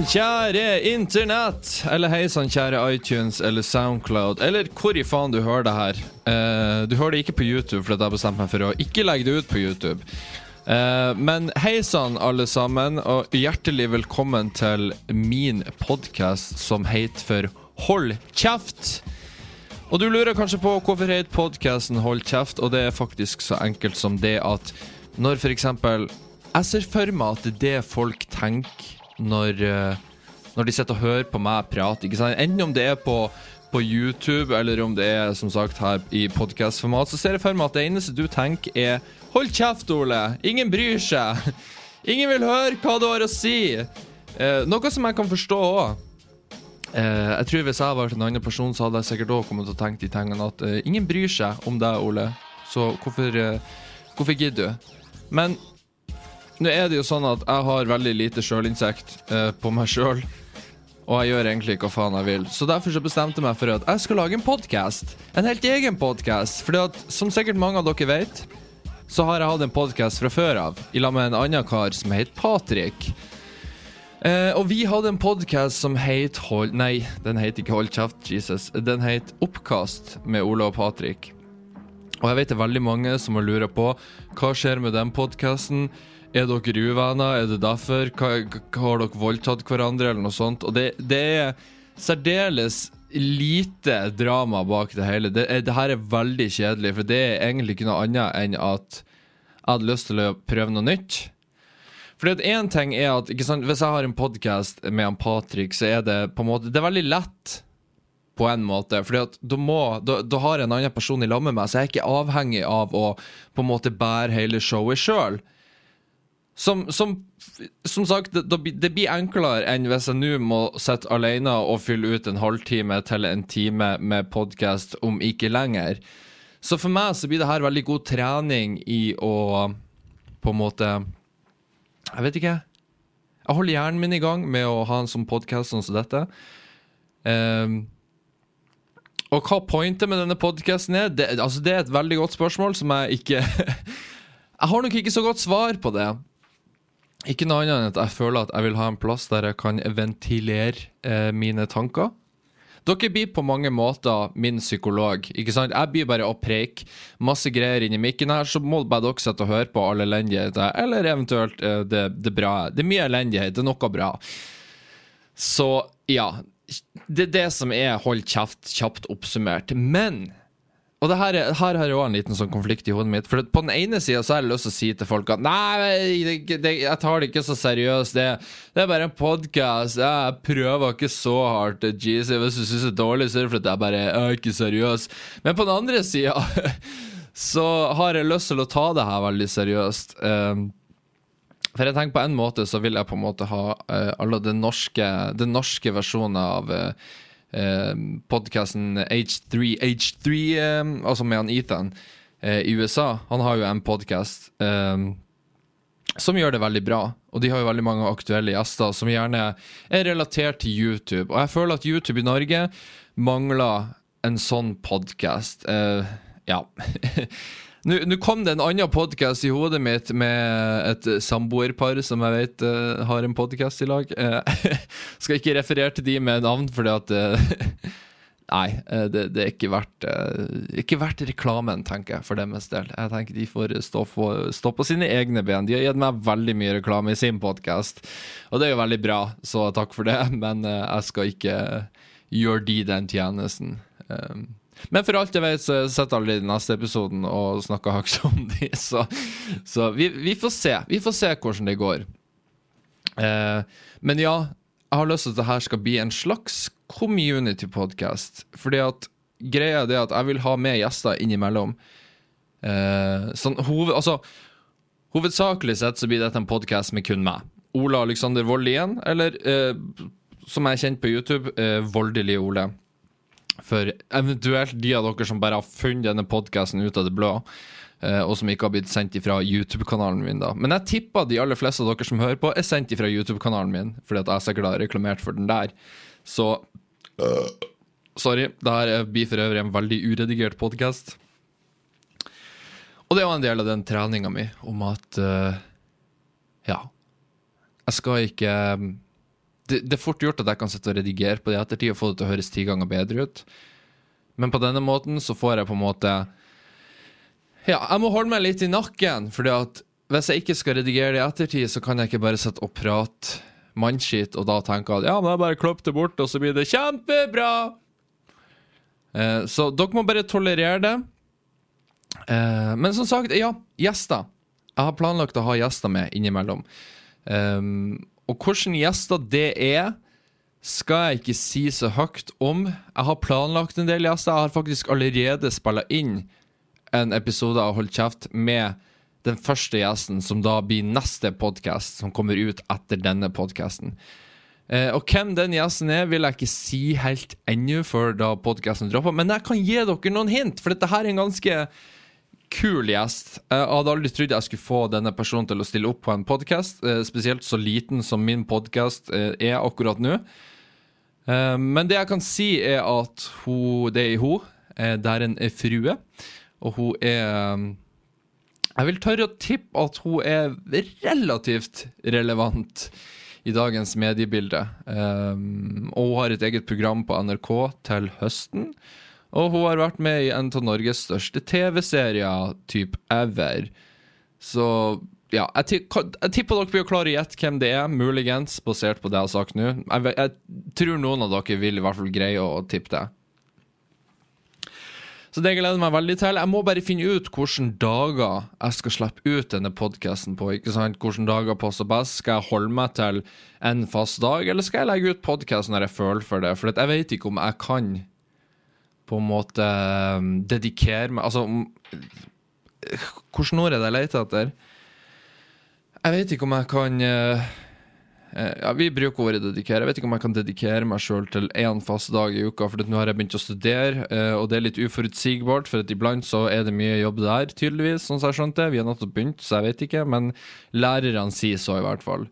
sann, kjære internett! Eller hei sann, kjære iTunes eller Soundcloud, eller hvor i faen du hører det her. Uh, du hører det ikke på YouTube, for jeg har bestemt meg for å ikke legge det ut på YouTube. Uh, men hei sann, alle sammen, og hjertelig velkommen til min podkast som heter for Hold kjeft! Og du lurer kanskje på hvorfor heter podkasten Hold kjeft, og det er faktisk så enkelt som det at når eksempel Jeg ser for meg at det er det folk tenker når, eh, når de sitter og hører på meg prate. Ikke sant? Enten om det er på, på YouTube, eller om det er som sagt her i podkastformat, så ser jeg for meg at det eneste du tenker, er Hold kjeft, Ole! Ingen bryr seg! Ingen vil høre hva du har å si! Eh, noe som jeg kan forstå òg. Eh, jeg tror Hvis jeg vært en annen person, så hadde jeg sikkert også kommet til å tenke de tingene at eh, ingen bryr seg om deg, Ole. Så hvorfor, eh, hvorfor gidder du? Men nå er det jo sånn at jeg har veldig lite sjølinnsikt eh, på meg sjøl. Og jeg gjør egentlig hva faen jeg vil. Så derfor så bestemte jeg meg for at jeg skal lage en podkast. En helt egen podkast. Fordi at, som sikkert mange av dere vet, så har jeg hatt en podkast fra før av, i lag med en annen kar som heter Patrick. Eh, og vi hadde en podkast som het Hold Nei, den het ikke Hold kjeft, Jesus. Den het Oppkast med Ola og Patrick. Og jeg vet det er veldig mange som har lura på hva skjer med den podkasten. Er dere uvenner? Er det derfor? Har dere voldtatt hverandre, eller noe sånt? Og det, det er særdeles lite drama bak det hele. Det, er, det her er veldig kjedelig, for det er egentlig ikke noe annet enn at jeg hadde lyst til å prøve noe nytt. Fordi at én ting er at sant, Hvis jeg har en podkast med han Patrick, så er det på en måte Det er veldig lett på en måte. Fordi at da, må, da, har en annen person i lag med meg, så jeg er ikke avhengig av å på en måte bære hele showet sjøl. Som, som, som, sagt, det, det blir enklere enn hvis jeg nå må sitte alene og fylle ut en halvtime til en time med podkast, om ikke lenger. Så for meg så blir det her veldig god trening i å på en måte jeg vet ikke. Jeg holder hjernen min i gang med å ha en sånn podkast sånn som dette. Um, og hva pointet med denne podkasten er, det, altså det er et veldig godt spørsmål som jeg ikke Jeg har nok ikke så godt svar på det. Ikke noe annet enn at jeg føler at jeg vil ha en plass der jeg kan ventilere eh, mine tanker. Dere blir på mange måter min psykolog. ikke sant? Jeg blir bare å preike masse greier inni mikken her, så må bare dere sitte og høre på all elendighet, eller eventuelt eh, det, det bra. Det er mye elendighet, det er noe bra. Så ja. Det er det som er hold kjeft, kjapt oppsummert. Men og det her, her har jeg òg en liten sånn konflikt i hodet mitt. For på den ene sida har jeg lyst til å si til folk at nei, det, det, jeg tar det ikke så seriøst. Det, det er bare en podkast. Jeg prøver ikke så hardt. Jeez, hvis du syns det er dårlig, så er det fordi jeg bare jeg er ikke seriøs. Men på den andre sida så har jeg lyst til å ta det her veldig seriøst. Um, for jeg tenker på en måte så vil jeg på en måte ha uh, alle den norske, norske versjonen av uh, eh, podkasten H3, H3 eh, altså med han Ethan eh, i USA. Han har jo en podkast eh, som gjør det veldig bra. Og de har jo veldig mange aktuelle gjester som gjerne er relatert til YouTube. Og jeg føler at YouTube i Norge mangler en sånn podkast. Eh, ja. Nå kom det en annen podkast i hodet mitt med et samboerpar som jeg vet uh, har en podkast i lag. Uh, skal ikke referere til de med navn, fordi at uh, det, det, er ikke verdt, ikke verdt reklamen, tenker jeg, for deres del. Jeg tenker De får stå, for, stå, på sine egne ben. De har gitt meg veldig mye reklame i sin podkast, og det er jo veldig bra, så takk for det. Men jeg skal ikke gjøre de den tjenesten. Um, men for alt jeg vet, så sitter alle i neste episoden og snakker høyt om de, så, så vi, vi, får se. Vi får se hvordan det går. Eh, men ja, jeg har lyst til at det her skal bli en slags community-podkast. Fordi at greia er at jeg vil ha med gjester innimellom. Eh, sånn hoved, altså, hovedsakelig sett så blir dette en podkast med kun meg. Ola Alexander Vold igjen, eller eh, som jeg er kjent på YouTube, eh, Voldelig Ole. For eventuelt de av dere som bare har funnet denne podkasten ut av det blå, uh, og som ikke har blitt sendt ifra YouTube-kanalen min, da. Men jeg tipper de aller fleste av dere som hører på, er sendt ifra YouTube-kanalen min, fordi at jeg sikkert har reklamert for den der. Så uh, Sorry. Det her blir for øvrig en veldig uredigert podkast. Og det jo en del av den treninga mi om at uh, Ja. Jeg skal ikke det, det er fort gjort at jeg kan sitte og redigere på det i ettertid og få det til å høres ti ganger bedre ut. Men på denne måten så får jeg på en måte Ja, jeg må holde meg litt i nakken, fordi at hvis jeg ikke skal redigere det i ettertid, så kan jeg ikke bare sitte og prate mannskitt og da tenke at ja, men jeg bare klipper det bort, og så blir det kjempebra. Eh, så dere må bare tolerere det. Eh, men som sagt, ja, gjester. Jeg har planlagt å ha gjester med innimellom. Um, og hvilke gjester det er, skal jeg ikke si så høyt om. Jeg har planlagt en del gjester. Jeg har faktisk allerede spilla inn en episode av Hold kjeft med den første gjesten, som da blir neste podkast, som kommer ut etter denne podkasten. Eh, og hvem den gjesten er, vil jeg ikke si helt ennå, før da podkasten dropper. Men jeg kan gi dere noen hint, for dette her er en ganske kul gjest. Jeg hadde aldri trodd jeg skulle få denne personen til å stille opp på en podkast, eh, spesielt så liten som min podkast eh, er akkurat nå. Eh, men det jeg kan si, er at hun, det er hun. Det er frue. Og hun er Jeg vil tørre å tippe at hun er relativt relevant i dagens mediebilde. Og hun har et eget program på NRK til høsten. Og hun har vært med i en av Norges største TV-serier, type ever. Så ja, jeg, tipper dere blir klare å gjette hvem det er, muligens, basert på det jeg har sagt nå. Jeg, jeg, tror noen av dere vil i hvert fall greie å tippe det. Så det gleder jeg meg veldig til. Jeg må bare finne ut hvilke dager jeg skal slippe ut denne podkasten på. ikke sant? Hvilke dager passer best? Skal jeg holde meg til en fast dag, eller skal jeg legge ut podkast når jeg føler for det? For jeg vet ikke om jeg kan på en måte um, dedikere meg Altså Hvilket ord er det jeg leter etter? Jeg vet ikke om jeg kan uh, ja, Vi bruker ordet dedikere. Jeg vet ikke om jeg kan dedikere meg sjøl til én fast dag i uka, for nå har jeg begynt å studere, uh, og det er litt uforutsigbart, for at iblant så er det mye jobb der, tydeligvis, sånn som jeg skjønte. Vi har nettopp begynt, så jeg vet ikke, men lærerne sier så, i hvert fall.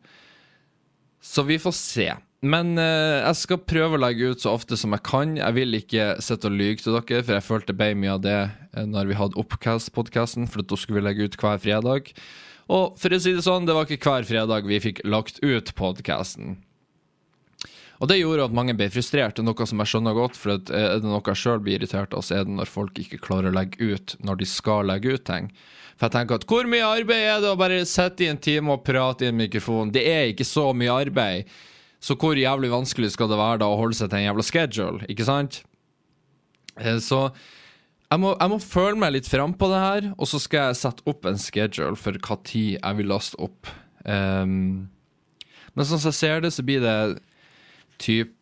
Så vi får se. Men eh, jeg skal prøve å legge ut så ofte som jeg kan. Jeg vil ikke sitte og lyge til dere, for jeg følte det ble mye av det eh, når vi hadde Oppkast-podkasten, for da skulle vi legge ut hver fredag. Og for å si det sånn, det var ikke hver fredag vi fikk lagt ut podkasten. Og det gjorde at mange ble frustrert, noe som jeg skjønner godt. For eh, er det noe jeg sjøl blir irritert av, så er det når folk ikke klarer å legge ut når de skal legge ut ting. For jeg tenker at hvor mye arbeid er det å bare sitte i en time og prate i en mikrofon? Det er ikke så mye arbeid. Så hvor jævlig vanskelig skal det være da å holde seg til en jævla schedule, ikke sant? Eh, så jeg må, jeg må føle meg litt fram på det her, og så skal jeg sette opp en schedule for hva tid jeg vil laste opp. Um, men sånn som jeg ser det, så blir det typ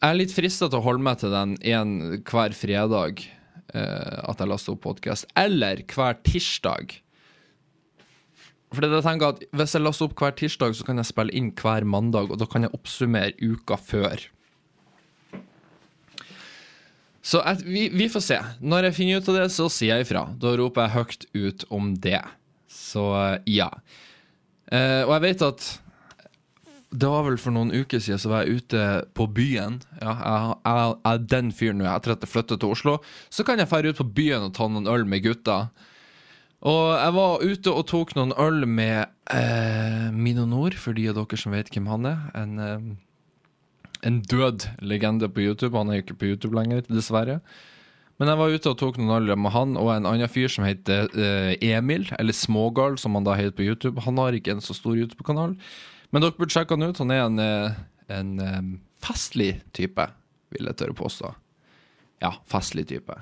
Jeg er litt frista til å holde meg til den en hver fredag, uh, at jeg laster opp podkast. Eller hver tirsdag. For jeg tenker at Hvis jeg laster opp hver tirsdag, så kan jeg spille inn hver mandag, og da kan jeg oppsummere uka før. Så jeg, vi, vi, får se. Når jeg finner ut av det, så sier jeg ifra. Da roper jeg høyt ut om det. Så ja. Eh, og jeg vet at det var vel for noen uker siden så var jeg ute på byen. Ja, jeg, jeg, jeg den fyren nå. Etter at jeg flyttet til Oslo, så kan jeg dra ut på byen og ta noen øl med gutta. Og jeg var ute og tok noen øl med eh, Minonor, for de av dere som vet hvem han er. En, eh, en død legende på YouTube. Han er jo ikke på YouTube lenger, dessverre. Men jeg var ute og tok noen øl med han og en annen fyr som heter eh, Emil, eller Smågal, som han da heter på YouTube. Han har ikke en så stor YouTube-kanal, men dere burde sjekke han ut. Han er en, eh, en, en eh, festlig type, vil jeg tørre påstå. Ja, festlig type.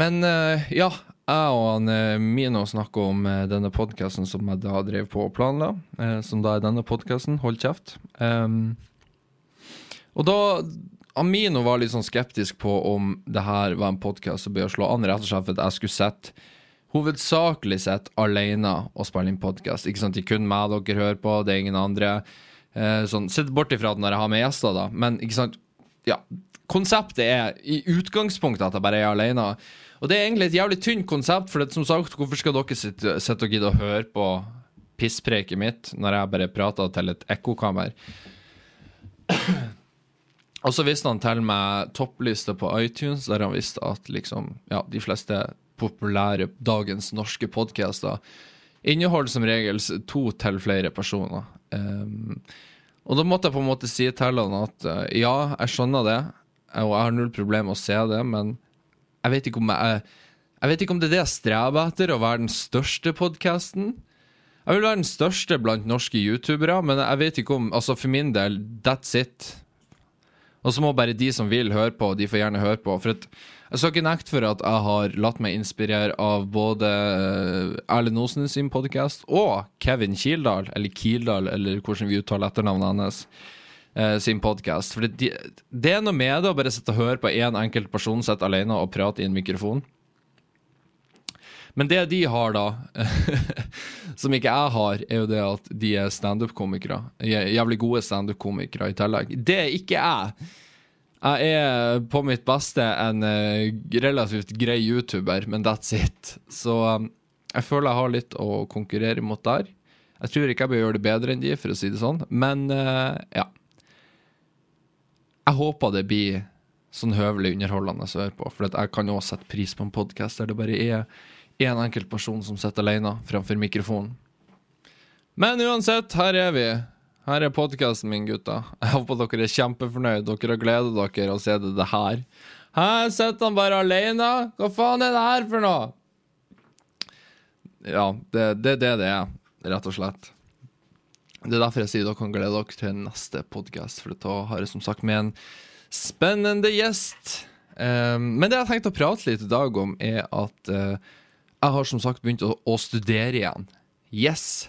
Men uh, ja, jeg og han, uh, Mino snakka om uh, denne podkasten som jeg da drev på og planla. som da er denne podkasten, Hold kjeft. Um, og da Amino var litt sånn skeptisk på om det her var en podkast som bør slå an, rett og slett for at jeg skulle sett hovedsakelig sett alene og spille inn podkast. Ikke sant, det er kun meg dere hører på, det er ingen andre. Eh, sånn, Sett bort ifra når jeg har med gjester, da, men ikke sant, ja, konseptet er i utgangspunktet at jeg bare er alene. Og det er egentlig et jævlig tynt konsept, for det, som sagt, hvorfor skal dere sitte, sitte og gidde å høre på pisspreiket mitt når jeg bare prater til et ekkokammer? Og så viste han til meg topplista på iTunes, der han visste at liksom, ja, de fleste populære dagens norske podcaster inneholder som regel to til flere personer. Um, og da måtte jeg på en måte si til han at eh, ja, jeg skjønner det, og jeg har null problem med å se det, men jeg vet ikke om jeg Jeg vet ikke om det er det jeg streber etter, å være den største podkasten. Jeg vil være den største blant norske youtubere, men jeg vet ikke om Altså, for min del, that's it. Og så må bare de som vil, høre på, de får gjerne høre på. For at jeg skal ikke nekte for at jeg har latt meg inspirere av både eh, Erlend Osen sin podkast og Kevin Kildahl, eller Kildahl, eller hvordan vi uttaler etternavnet hans, eh, sin podkast. For det, det er noe med det å bare sitte og høre på én en enkelt person sitte alene og prate i en mikrofon. Men det de har, da, som ikke jeg har, er jo det at de er standup-komikere. Jævlig gode standup-komikere i tillegg. Det er ikke jeg. Jeg er på mitt beste en eh, relativt grei YouTuber, men that's it. Så um, jeg føler jeg har litt å konkurrere mot der. Jeg tror ikke jeg bør gjøre det bedre enn de, for å si det sånn, men eh, ja. Jeg håper det blir sånn høvelig underholdende å høre på, for jeg kan òg sette pris på en podkast der det bare er én enkelt person som sitter alene framfor mikrofonen. Men uansett, her er vi. Her er podkasten min, gutta. Jeg håper dere er kjempefornøyd. Dere har gleda dere å se det, det her. Her sitter han bare alene. Hva faen er det her for noe? Ja, det er det det er, rett og slett. Det er derfor jeg sier dere kan glede dere til neste podkast, for da har jeg som sagt med en spennende gjest. Um, men det jeg tenkte å prate litt i dag om, er at uh, jeg har som sagt begynt å, å studere igjen. Yes!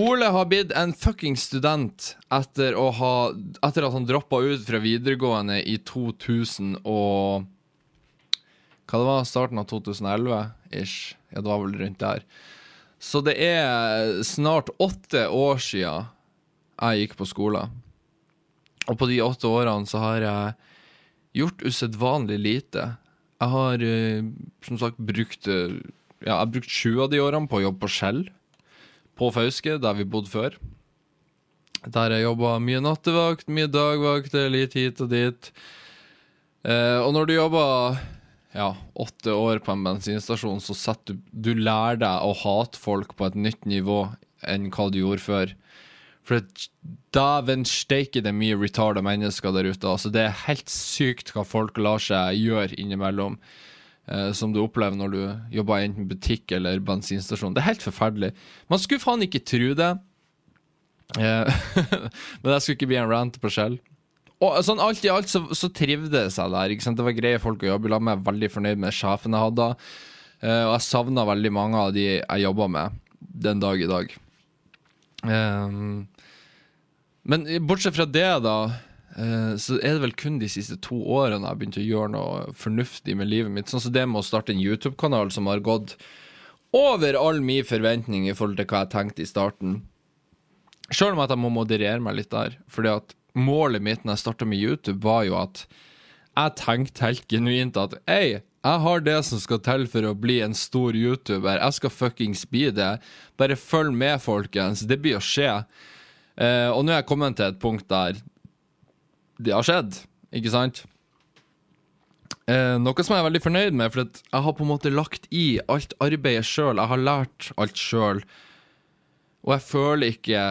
Ole har blitt en fucking student etter, ha, etter at han droppa ut fra videregående i 2000 og Hva det var? Starten av 2011-ish. Ja, det var vel rundt der. Så det er snart åtte år sia jeg gikk på skole. Og på de åtte årene så har jeg gjort usedvanlig lite. Jeg har eh, som sagt brukt eh, Ja, jeg har brukt sju av de årene på å jobbe på Skjell på Fauske, der vi bodde før. Der jeg jobba mye nattevakt, mye dagvakt, litt hit og dit. Eh, og når du jobber ja, åtte år på en bensinstasjon, så setter du Du lærer deg å hate folk på et nytt nivå enn hva du gjorde før. For dæven steike, det er mye retarda mennesker der ute. Altså, det er helt sykt hva folk lar seg gjøre innimellom. eh, som du opplever når du jobber enten butikk eller bensinstasjon. Det er helt forferdelig. Man skulle faen ikke tro det. Eh, men jeg skulle ikke bli en rant på skjell. Og sånn alt i alt så, så trivdes jeg der. Ikke sant? Det var greie folk å jobbe sammen med. Veldig fornøyd med sjefen jeg hadde. Uh, og jeg savna veldig mange av de jeg jobba med den dag i dag. Um, men bortsett fra det, da, uh, så er det vel kun de siste to årene jeg har begynt å gjøre noe fornuftig med livet mitt. Sånn som det med å starte en YouTube-kanal som har gått over all min forventning i forhold til hva jeg tenkte i starten. Sjøl om at jeg må moderere meg litt der. Fordi at målet mitt når jeg starta med YouTube, var jo at jeg tenkte helt genuint at Ei, jeg har det som skal til for å bli en stor YouTuber. Jeg skal fuckings bli det. Bare følg med, folkens. Det blir å skje. Eh, og nå er jeg kommet til et punkt der det har skjedd, ikke sant? Eh, noe som jeg er veldig fornøyd med, for jeg har på en måte lagt i alt arbeidet sjøl. Jeg har lært alt sjøl. Og jeg føler ikke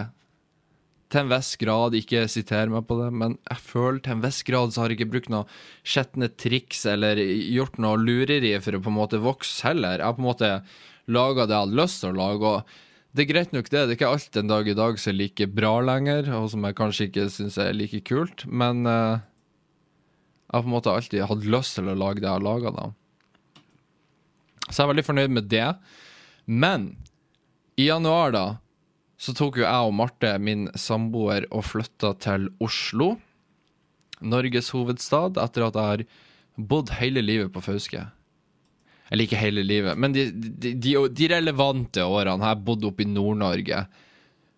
til en viss grad, ikke siter meg på det, men jeg føler til en viss grad så har jeg ikke brukt noe skjetne triks eller gjort noe lureri for å på en måte vokse heller. Jeg har på en måte laga det jeg hadde lyst til å lage. og Det er greit nok, det. Det er ikke alt en dag i dag som er like bra lenger, og som jeg kanskje ikke syns er like kult, men uh, jeg har på en måte alltid hatt lyst til å lage det jeg har laga, da. Så jeg er veldig fornøyd med det. Men i januar, da, så tok jo jeg og Marte, min samboer, og flytta til Oslo, Norges hovedstad, etter at jeg har bodd hele livet på Fauske. Eller ikke hele livet, men de, de, de, de relevante årene jeg bodd oppe i Nord-Norge.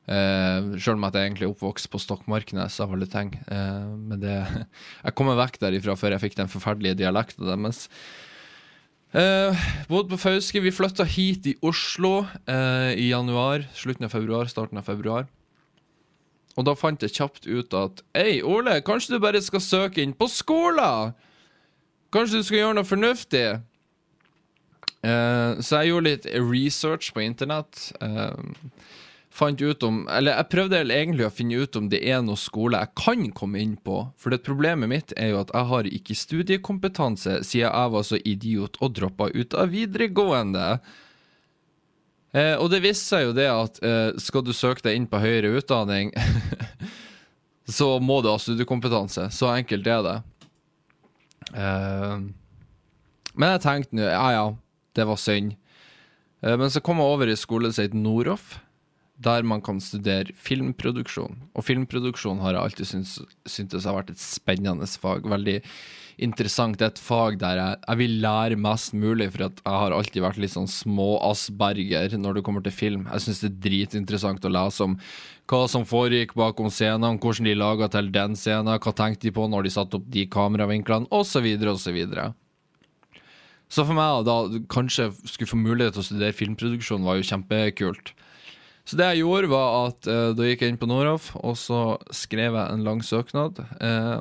Uh, Sjøl om jeg egentlig er oppvokst på Stokmarknes av alle ting. Uh, men det Jeg kom meg vekk derifra før jeg fikk den forferdelige dialekten deres. Uh, bodd på Fauske. Vi flytta hit i Oslo eh, i januar. Slutten av februar, starten av februar. Og da fant jeg kjapt ut at Hei, Ole, kanskje du bare skal søke inn på skolen? Kanskje du skal gjøre noe fornuftig? Eh, så jeg gjorde litt research på internett. Eh, fant ut om Eller jeg prøvde egentlig å finne ut om det er noen skole jeg kan komme inn på. For det problemet mitt er jo at jeg har ikke studiekompetanse, siden jeg var så idiot og droppa ut av videregående. Eh, og det viste seg jo det at eh, skal du søke deg inn på høyere utdanning, så må du ha studiekompetanse. Så enkelt er det. Eh, men jeg tenkte nå, ja ja, det var synd. Eh, men så kom jeg over i skole som het Noroff, der man kan studere filmproduksjon. Og filmproduksjon har jeg alltid syntes, syntes har vært et spennende fag. Veldig interessant. Det er et fag der jeg, jeg vil lære mest mulig, for jeg har alltid vært litt sånn små-asperger når det kommer til film. Jeg syns det er dritinteressant å lese om hva som foregikk bakom scenene, hvordan de laga til den scenen, hva tenkte de på når de satte opp de kameravinklene, osv., osv. Så for meg, da kanskje skulle få mulighet til å studere filmproduksjon, var jo kjempekult. Så det jeg gjorde, var at eh, da gikk jeg inn på Noroff, og så skrev jeg en lang søknad. Eh,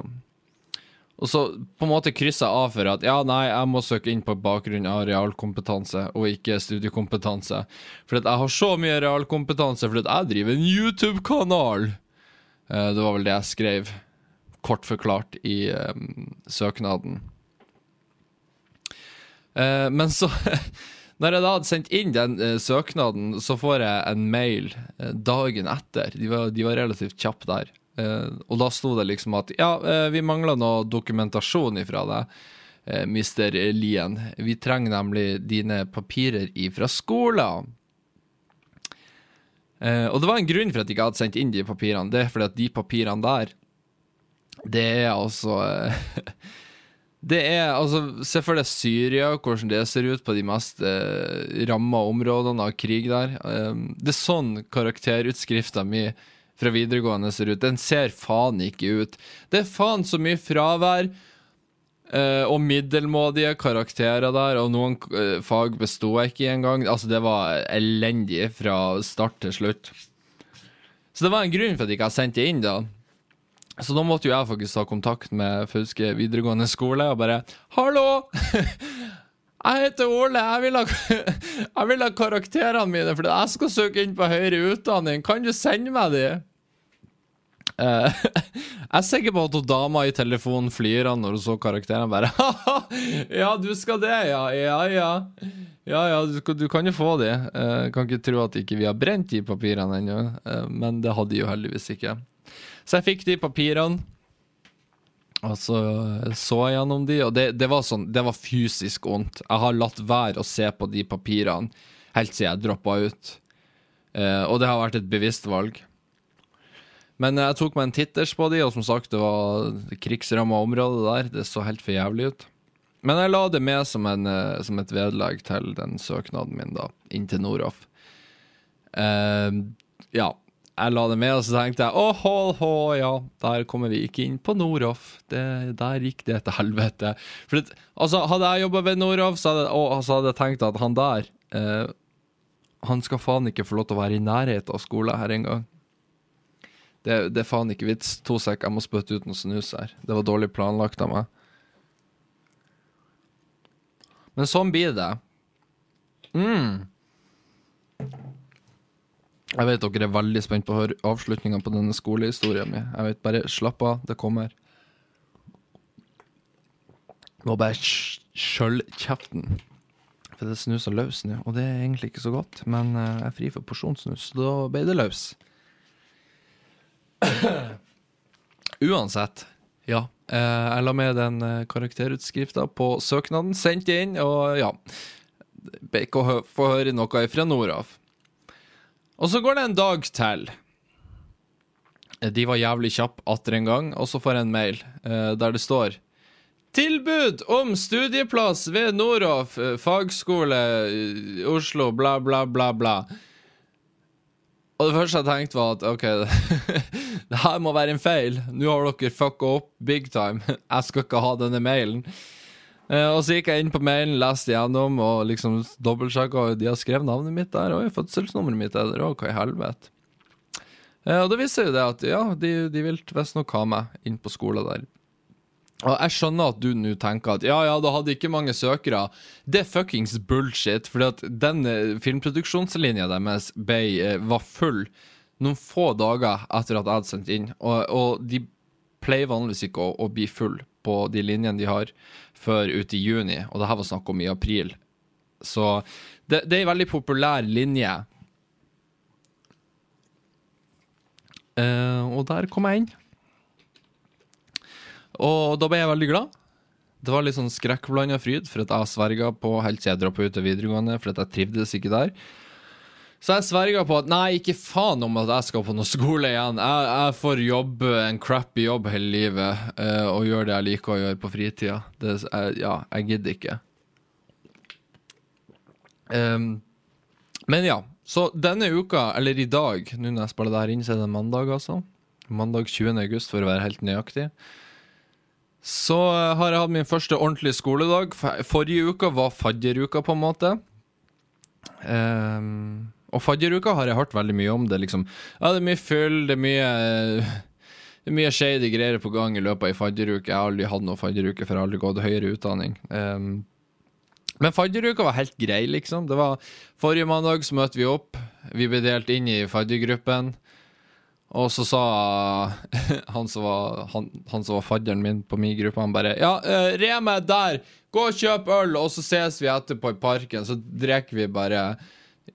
og så på en måte kryssa jeg av for at ja, nei, jeg må søke inn på bakgrunn av realkompetanse og ikke studiekompetanse. For jeg har så mye realkompetanse fordi jeg driver en YouTube-kanal. Eh, det var vel det jeg skrev, kort forklart, i eh, søknaden. Eh, men så Når jeg da hadde sendt inn den eh, søknaden, så får jeg en mail eh, dagen etter. De var, de var relativt kjappe der. Eh, og da sto det liksom at ja, eh, vi mangler noe dokumentasjon ifra deg, mister Mr. Lien. Vi trenger nemlig dine papirer ifra skolen. Eh, og det var en grunn for at jeg ikke hadde sendt inn de papirene. Det er fordi at de papirene der, det er altså Det er altså Se for deg Syria, hvordan det ser ut på de mest eh, ramma områdene av krig der. Um, det er sånn karakterutskrifta mi fra videregående ser ut. Den ser faen ikke ut. Det er faen så mye fravær eh, og middelmådige karakterer der, og noen eh, fag besto jeg ikke engang. Altså, det var elendig fra start til slutt. Så det var en grunn for at jeg ikke har sendt det inn, da. Så da måtte jo jeg faktisk ta kontakt med Fauske videregående skole og bare 'Hallo! Jeg heter Ole. Jeg vil, ha, jeg vil ha karakterene mine fordi jeg skal søke inn på høyere utdanning. Kan du sende meg de?' Uh, jeg er sikker på at hun dama i telefonen flirer når hun så karakteren. Bare 'Ja, du skal det, ja. Ja, ja. Ja, ja, du, du kan jo få de. Uh, kan ikke tro at ikke vi har brent de papirene ennå, uh, men det hadde de jo heldigvis ikke. Så jeg fikk de papirene. Og så så jeg gjennom de, og det, det, var sånn, det var fysisk vondt. Jeg har latt være å se på de papirene helt siden jeg droppa ut. Eh, og det har vært et bevisst valg. Men jeg tok meg en titters på de, og som sagt, det var krigsramma område der. Det så helt for jævlig ut. Men jeg la det med som, en, eh, som et vedlegg til den søknaden min, da, inn til Noroff. Eh, ja jeg la det med, og så tenkte jeg åh, oh, ja, der kommer vi ikke inn på Noroff. Der gikk det til helvete. For det, altså, Hadde jeg jobba ved Noroff, så, så, hadde jeg tenkt at han der uh, Han skal faen ikke få lov til å være i nærheten av skolen her engang. Det, det er faen ikke vits. To sek, jeg må spytte ut noe snus her. Det var dårlig planlagt av meg. Men sånn blir det. Mm. Jeg vet dere er veldig spent på å høre avslutninga på denne skolehistorien min. Jeg vet bare slapp av, det kommer. Må bare skjølle kjeften. For det snuser løs nå, og det er egentlig ikke så godt. Men eh, jeg er fri for porsjonssnus, så da ble det løs. Uansett, ja. Eh, jeg la med den eh, karakterutskrifta på søknaden, sendt inn, og ja. Beik å få høre noe fra nord av. Og så går det en dag til. De var jævlig kjappe atter en gang, og så får jeg en mail der det står Tilbud om studieplass ved Noroff eh, fagskole Oslo, bla, bla, bla, bla. Og det første jeg tenkte, var at OK, det her må være en feil. Nå har dere fucka opp big time. Jeg skal ikke ha denne mailen. Uh, og så gikk jeg inn på mailen, leste gjennom og liksom dobbeltsjekka. De har skrevet navnet mitt der, og fødselsnummeret mitt er der òg. Hva i helvete? Uh, og det viser jo det at ja, de, de vil visstnok ha meg inn på skolen der. Og jeg skjønner at du nå tenker at ja, ja, det hadde ikke mange søkere. Det er fuckings bullshit, fordi at den eh, filmproduksjonslinja deres ble, eh, var full noen få dager etter at jeg hadde sendt inn. Og, og de pleier vanligvis ikke å, å, bli full på de linjene de har, før ut i juni. Og det her var snakk om i april. Så det, det er en veldig populær linje. Uh, og der kom jeg inn. Og da ble jeg veldig glad. Det var litt sånn skrekkblanda fryd, for at jeg sverga på helt siden jeg droppa ut av videregående, for at jeg trivdes ikke der. Så jeg sverga på at nei, ikke faen om at jeg skal på noe skole igjen. Jeg, jeg får jobbe en crappy jobb hele livet uh, og gjøre det jeg liker å gjøre på fritida. Det, jeg, ja, jeg gidder ikke. Um, men ja, så denne uka, eller i dag, nå når jeg spiller det her inn, så er det mandag, altså. Mandag 20. august, for å være helt nøyaktig. Så eh, har jeg hatt min første ordentlige skoledag. Forrige uka var fadderuka, på en måte. Um, og fadderuka har jeg hørt veldig mye om. Det liksom Ja, det er mye fyll, det er mye Det er mye shady greier på gang i løpet av ei fadderuke. Jeg har aldri hatt noe fadderuke, for jeg har aldri gått høyere utdanning. Um, men fadderuka var helt grei, liksom. Det var Forrige mandag så møtte vi opp. Vi ble delt inn i faddergruppen. Og så sa han som var, han, han som var fadderen min på min gruppe, han bare Ja, uh, Reme der! Gå og kjøp øl, og så ses vi etterpå i parken. Så drikker vi bare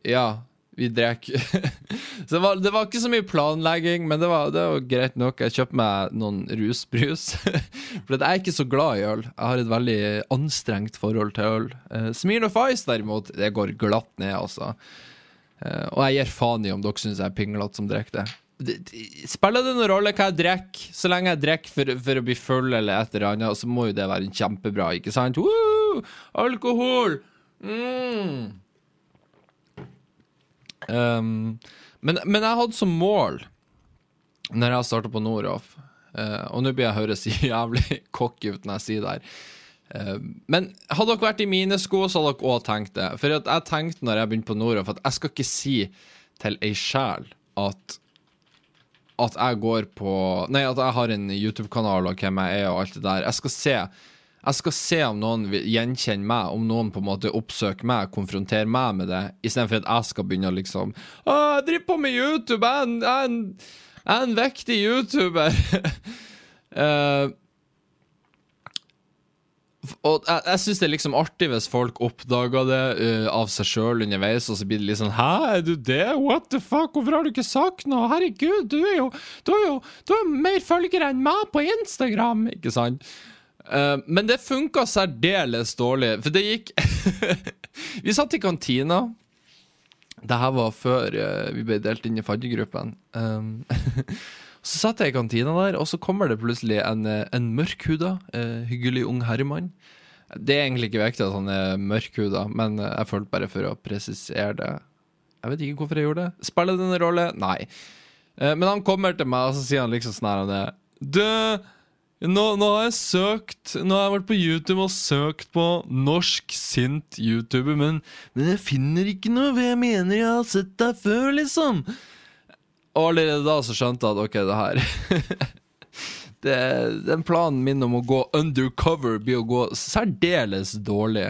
Ja, vi drikker. så det var, det var, ikke så mye planlegging, men det var, det var greit nok. Jeg kjøpte meg noen rusbrus. For jeg er ikke så glad i øl. Jeg har et veldig anstrengt forhold til øl. Uh, Smirnoff Ice, derimot, det går glatt ned, altså. Uh, og jeg gir faen i om dere syns jeg er pinglete som drikker det Spiller det noen rolle hva jeg drikker? Så lenge jeg drikker for, for, å bli full eller et eller annet, så må jo det være kjempebra, ikke sant? Woo! Alkohol! Mm. Um, men, men, jeg hadde som mål, når jeg starta på Noroff uh, Og nå blir jeg høres jævlig cocky ut når jeg sier det her. Uh, men hadde dere vært i mine sko, så hadde dere òg tenkt det. For jeg tenkte når jeg begynte på Noroff, at jeg skal ikke si til ei sjel at at jeg går på Nei, at jeg har en YouTube-kanal og hvem jeg er og alt det der. Jeg skal se jeg skal se om noen vil gjenkjenne meg, om noen på en måte oppsøker meg, konfronterer meg med det, istedenfor at jeg skal begynne å liksom Å, jeg driver på med YouTube! Jeg er en, jeg er en, jeg er en vektig YouTuber! uh, Og jeg, jeg syns det er liksom artig hvis folk oppdager det uh, av seg sjøl underveis, og så blir det litt sånn Hæ, er du det? What the fuck? Hvorfor har du ikke sagt noe? Herregud, du er jo Du har jo du er mer følgere enn meg på Instagram, ikke sant? Uh, men det funka særdeles dårlig, for det gikk Vi satt i kantina. Det her var før uh, vi ble delt inn i faddergruppen. Um, Så satt jeg i kantina der, og så kommer det plutselig en, eh, en mørkhuda, uh, hyggelig ung herremann. Det er egentlig ikke viktig at han er mørkhuda, men eh, jeg følte bare for å presisere det. Jeg vet ikke hvorfor jeg gjorde det. Spiller det en rolle? Nei. Men han kommer til meg, og så sier han liksom sånn her Du, nå, nå, har jeg søkt Nå har jeg vært på YouTube og søkt på norsk sint YouTuber, men, men jeg finner ikke noe, for jeg mener jeg har sett deg før, liksom. Og allerede da så skjønte jeg at ok, det her det, Den planen min om å gå undercover blir å gå særdeles dårlig.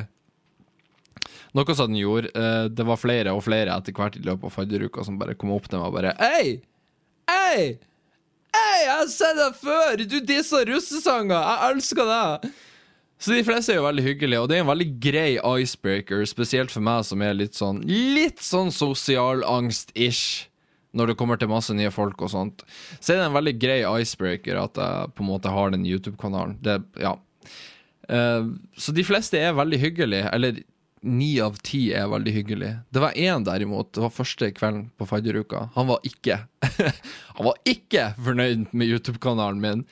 Noe som den gjorde. Eh, det var flere og flere etter hvert i løpet av fadderuka som bare kom opp til meg og bare Hei! Hei! Hei, jeg har sett deg før! Du dissa russesanger! Jeg elsker deg! Så de fleste er jo veldig hyggelige, og det er en veldig grei icebreaker, spesielt for meg som er litt sånn Litt sånn sosial angst-ish når det kommer til masse nye folk og sånt, så er det en veldig grei icebreaker at jeg på en måte har den YouTube-kanalen. Ja. Uh, så de fleste er veldig hyggelige, eller ni av ti er veldig hyggelige. Det var én derimot, det var første kvelden på fadderuka. Han var ikke Han var ikke fornøyd med YouTube-kanalen min.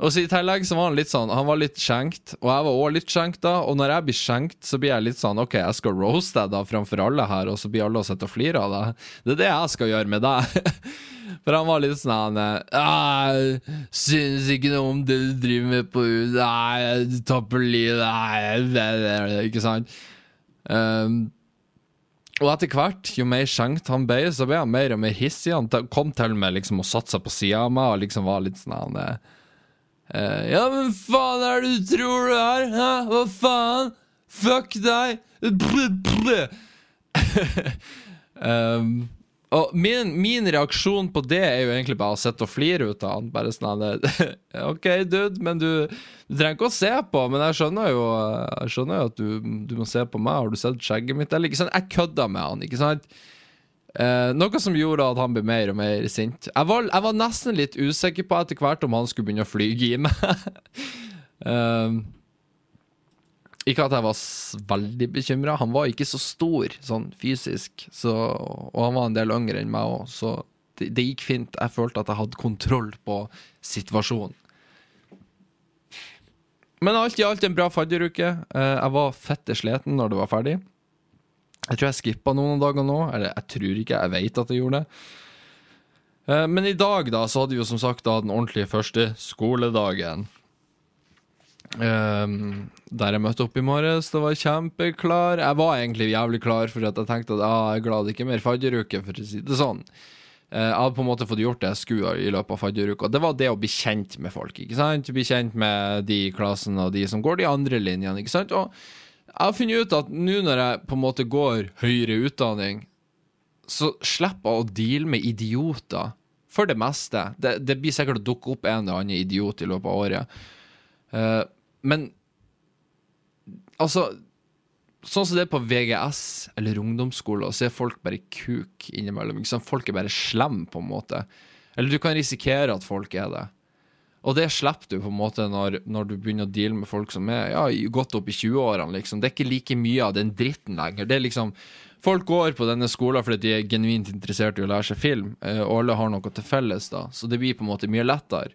Og så I tillegg så var han litt sånn Han var litt skjenkt, og jeg var òg litt skjenkt da. Og når jeg blir skjenkt, så blir jeg litt sånn OK, jeg skal roast deg da framfor alle her, og så blir alle å sitter og flirer av deg. Det er det jeg skal gjøre med deg. For han var litt sånn Jeg syns ikke noe om det du driver med på Nei, du tapper livet Ikke sant? Um, og etter hvert, jo mer skjenkt han ble, så ble han mer og mer hissig. Han kom til med liksom å satse på sida av meg og liksom var litt sånn Eh, ja, men faen er det du tror du er? Hæ? Hva faen? Fuck deg! Bl, bl. um, og min, min, reaksjon på det er jo egentlig bare å sitte og flire ut av han. Bare sånn OK, dude, men du, du, trenger ikke å se på. Men jeg skjønner jo, jeg skjønner jo at du, du, må se på meg. Har du sett skjegget mitt? Eller, ikke sant? Jeg kødda med han, ikke sant? Eh, noe som gjorde at han ble mer og mer sint. Jeg var, jeg var nesten litt usikker på etter hvert om han skulle begynne å flyge i meg. uh, ikke at jeg var veldig bekymra. Han var ikke så stor sånn fysisk, så, og han var en del yngre enn meg òg, så det, det, gikk fint. Jeg følte at jeg hadde kontroll på situasjonen. Men alt i alt en bra fadderuke. Uh, jeg var fette sliten når det var ferdig. Jeg tror jeg skippa noen dager nå. Eller jeg tror ikke, jeg vet at jeg gjorde det. Eh, men i dag da, så hadde vi jo som sagt da den ordentlige første skoledagen. Um, der jeg møtte opp i morges, det var kjempeklar. Jeg var egentlig jævlig klar, for at jeg tenkte at ah, jeg er glad det ikke er mer fadderuke, for å si det sånn. Uh, jeg hadde på en måte fått gjort det jeg skulle i løpet av fadderuka. Det var det å bli kjent med folk. ikke sant? Bli kjent med de i klassen og de som går de andre linjene. ikke sant? Og jeg har funnet ut at nå når jeg på en måte går høyere utdanning, så slipper jeg å deale med idioter. For det meste. Det, det blir sikkert å dukke opp en eller annen idiot i løpet av året. Uh, men altså Sånn som det er på VGS eller ungdomsskole, så er folk bare kuk innimellom. Folk er bare slem på en måte. Eller du kan risikere at folk er det. Og det slipper du på en måte når, når du begynner å deale med folk som er ja, godt opp i 20-årene. Liksom. Det er ikke like mye av den dritten lenger. Det er liksom Folk går på denne skolen fordi de er genuint interessert i å lære seg film, eh, og alle har noe til felles, da. Så det blir på en måte mye lettere.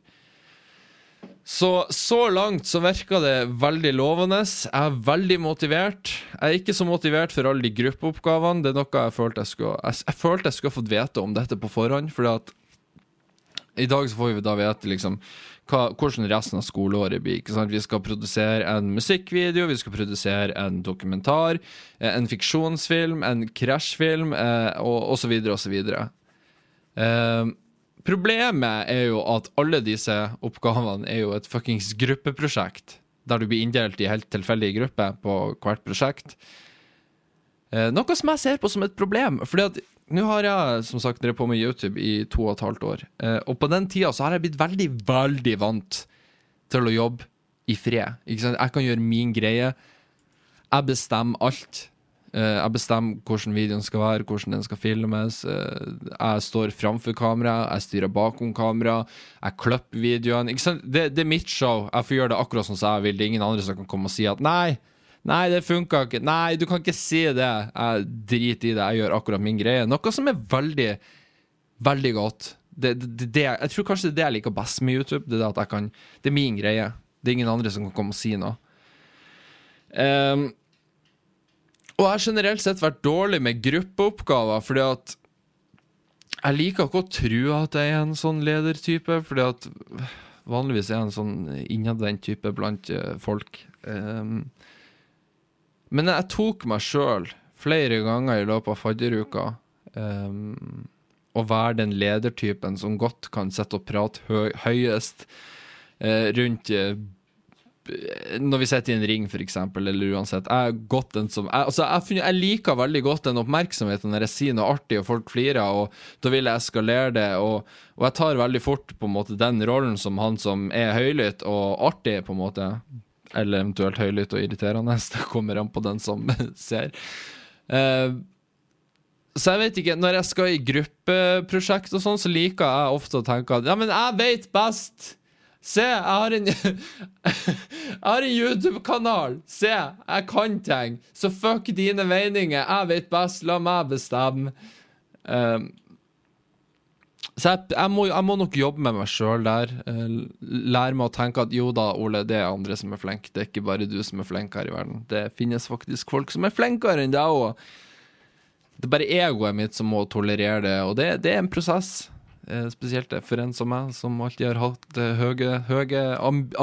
Så så langt så virker det veldig lovende. Jeg er veldig motivert. Jeg er ikke så motivert for alle de gruppeoppgavene. Det er noe jeg følte jeg skulle Jeg, jeg følte jeg skulle fått vite om dette på forhånd. Fordi at i dag så får vi da vite liksom hva, hvordan resten av skoleåret blir. ikke sant? Vi skal produsere en musikkvideo, vi skal produsere en dokumentar, eh, en fiksjonsfilm, en krasjfilm, eh, og osv. osv. Uh, Problemet er jo at alle disse oppgavene er jo et fuckings gruppeprosjekt, der du blir inndelt i helt tilfeldige grupper på hvert prosjekt. Eh, noe som jeg ser på som et problem, fordi at nå har jeg som sagt drevet på med YouTube i to og et halvt år, eh, og på den tida så har jeg blitt veldig, veldig vant til å jobbe i fred. Jeg kan gjøre min greie. Jeg bestemmer alt. Eh, jeg bestemmer hvordan videoen skal være, hvordan den skal filmes. Eh, jeg står framfor kamera, jeg styrer bakom kamera, jeg klipper videoene. Det, det, er mitt show. Jeg får gjøre det akkurat sånn som jeg vil. Det er ingen andre som kan komme og si at nei, nei, det funka ikke. Nei, du kan ikke si det. Jeg driter i det, jeg gjør akkurat min greie. Noe som er veldig, veldig godt. Det, det, det, jeg tror kanskje det er det jeg liker best med YouTube. Det er at jeg kan Det er min greie. Det er ingen andre som kan komme og si noe. Um, og jeg har generelt sett vært dårlig med gruppeoppgaver, fordi at jeg liker ikke å tro at jeg er en sånn ledertype, fordi at vanligvis er jeg en sånn innadvendt type blant eh, folk. Um, men jeg tok meg sjøl flere ganger i løpet av fadderuka um, å være den ledertypen som godt kan sitte og prate høy, høyest uh, rundt uh, når vi sitter i en ring, eksempel, eller uansett Jeg, som, jeg, altså, jeg, jeg liker veldig godt den oppmerksomheten når jeg sier noe artig og folk flirer, og da vil jeg eskalere det. Og, og, jeg tar veldig fort på en måte den rollen som han som er høylytt og artig, på en måte. Eller eventuelt høylytt og irriterende. Det kommer an på den som ser. Uh, så jeg vet ikke, Når jeg skal i gruppeprosjekt, og sånn, så liker jeg ofte å tenke at ja, men jeg vet best. Se, jeg har en Jeg har en YouTube-kanal! Se, jeg kan ting! Så fuck dine meninger. Jeg vet best. La meg bestemme. Um, så jeg, jeg, må, jeg, må, nok jobbe med meg sjøl der. Uh, lære meg å tenke at jo da, Ole, det er andre som er flinke. Det er ikke bare du som er flink her i verden. Det finnes faktisk folk som er flinkere enn deg òg. Det er bare egoet mitt som må tolerere det, og det, det er en prosess. Eh, spesielt for en som meg, som alltid har hatt eh, høye, høye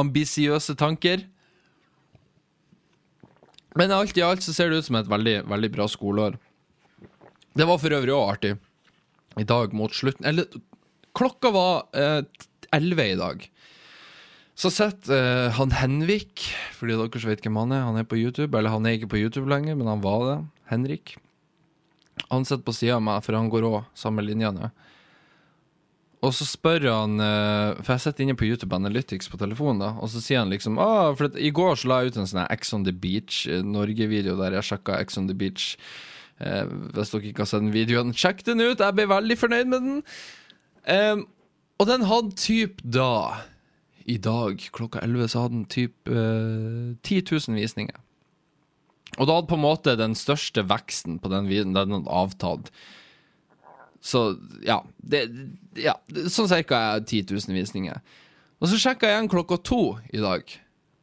ambisiøse tanker. Men alt i alt så ser det ut som et veldig, veldig bra skoleår. Det var for øvrig òg artig. I dag mot slutten Eller klokka var elleve eh, i dag. Så sitter eh, han Henvik, fordi dere som vet hvem han er, han er på YouTube. Eller han er ikke på YouTube lenger, men han var det. Henrik. Han sitter på sida av meg, for han går òg samme linja nå. Og så spør han eh, For jeg sitter inne på YouTube Analytics på telefonen, da. Og så sier han liksom ah, For i går så la jeg ut en sånn Ex on the Beach eh, Norge-video der jeg sjekka Ex on the Beach. Eh, hvis dere ikke har sett den videoen, sjekk den ut! Jeg ble veldig fornøyd med den. Eh, og den hadde typ da I dag klokka 11 så hadde den typ eh, 10 000 visninger. Og da hadde på en måte den største veksten på den videoen Den hadde avtatt. Så ja, det, ja Sånn cirka 10 000 visninger. Og så sjekka jeg igjen klokka to i dag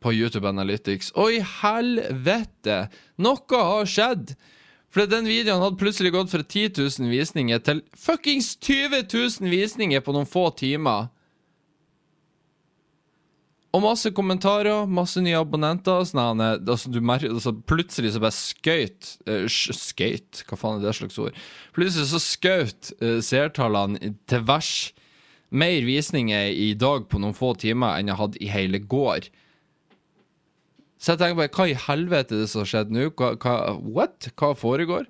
på YouTube Analytics. Og i helvete! Noe har skjedd! For den videoen hadde plutselig gått fra 10 000 visninger til fuckings 20 000 visninger på noen få timer. Og masse kommentarer, masse nye abonnenter. Sånn, altså, du merker, altså, plutselig så bare skøyt uh, Skøyt? Hva faen er det slags ord? Plutselig så skøyt uh, seertallene til vers mer visninger i dag på noen få timer enn jeg hadde i hele går. Så jeg tenker bare, hva i helvete er det som har skjedd nå? Hva, hva, what? Hva foregår?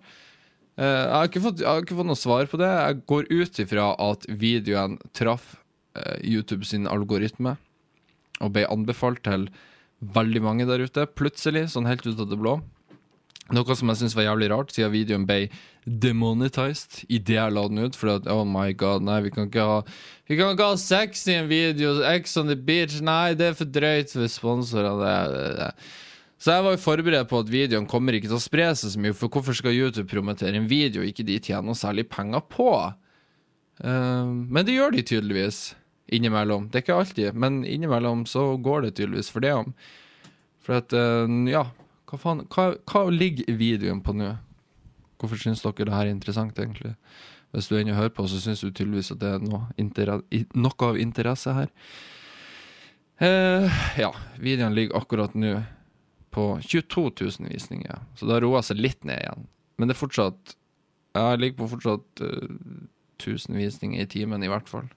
Uh, jeg, har ikke fått, jeg har ikke fått noe svar på det. Jeg går ut ifra at videoen traff uh, YouTube sin algoritme og ble anbefalt til veldig mange der ute, plutselig, sånn helt ut av det blå. Noe som jeg syns var jævlig rart, siden videoen ble demonetized idet jeg la den ut. For at, oh my god, nei, vi kan ikke ha Vi kan ikke ha sex i en video. X on the beach. Nei, det er for drøyt for det. Så jeg var jo forberedt på at videoen kommer ikke til å spre seg så mye, for hvorfor skal YouTube promotere en video ikke de tjener noe særlig penger på? Eh, men det gjør de tydeligvis. Innimellom. Det er ikke alltid, men innimellom så går det tydeligvis for det om. For at, uh, ja hva faen Hva, hva ligger videoen på nå? Hvorfor syns dere det her er interessant, egentlig? Hvis du ennå hører på, så syns du tydeligvis at det er noe, noe av interesse her. Eh, ja, videoen ligger akkurat nå på 22 000 visninger, så det har roa seg litt ned igjen. Men det er fortsatt Ja, jeg ligger på fortsatt eh, 1000 visninger i timen, i hvert fall.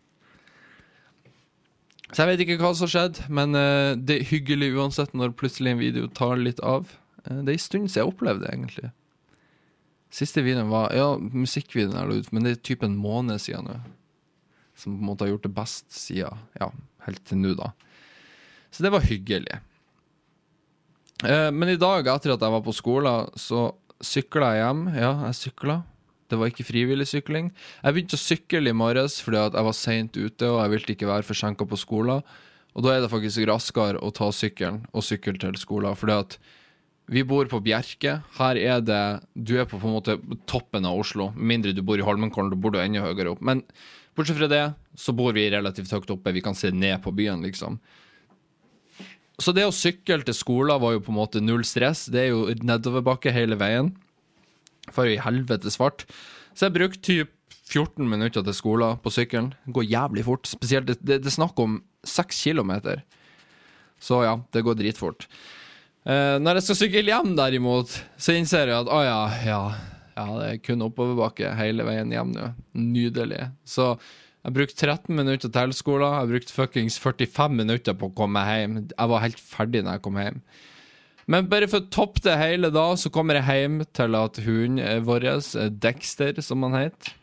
Så jeg vet ikke hva som har skjedd, men eh, det er hyggelig uansett når plutselig en video tar litt av. Eh, det er en stund siden jeg opplevde det, egentlig. Siste videoen var Ja, musikkvideoen er ute, ut, men det er typen en måned siden nå. Som på en måte har gjort det best siden Ja, helt til nå, da. Så det var hyggelig. Eh, men i dag, etter at jeg var på skolen, så sykla jeg hjem. Ja, jeg sykla. Det var ikke frivillig sykling. Jeg begynte å sykle i morges fordi at jeg var seint ute og jeg ville ikke være forsinka på skolen. Og da er det faktisk raskere å ta sykkelen og sykle til skolen. Fordi at vi bor på Bjerke. Her er det Du er på, på en måte toppen av Oslo. Mindre du bor i Holmenkollen, da bor du enda høyere opp. Men bortsett fra det, så bor vi relativt høyt oppe. Vi kan se ned på byen, liksom. Så det å sykle til skolen var jo på en måte null stress. Det er jo nedoverbakke hele veien. For i helvete svart. Så jeg brukte typ 14 minutter til skolen på sykkelen. Går jævlig fort. Spesielt det, det, er snakk om 6 kilometer. Så ja, det går dritfort. Eh, når jeg skal sykle hjem, derimot, så innser jeg at å ja, ja, ja, det er kun oppoverbakke hele veien hjem nå. Nydelig. Så jeg brukte 13 minutter til skolen. Jeg brukte fuckings 45 minutter på å komme hjem. Jeg var helt ferdig når jeg kom hjem. Men bare for å toppe det hele, da, så kommer jeg hjem til at hunden vår, eh, Dexter, som han heter,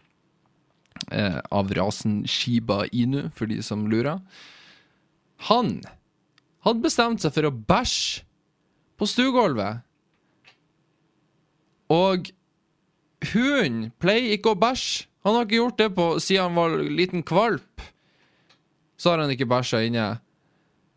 eh, av rasen Shiba Inu, for de som lurer, han hadde bestemt seg for å bæsje på stuegulvet. Og hunden pleier ikke å bæsje. Han har ikke gjort det på, siden han var liten kvalp. Så har han ikke bæsja inne.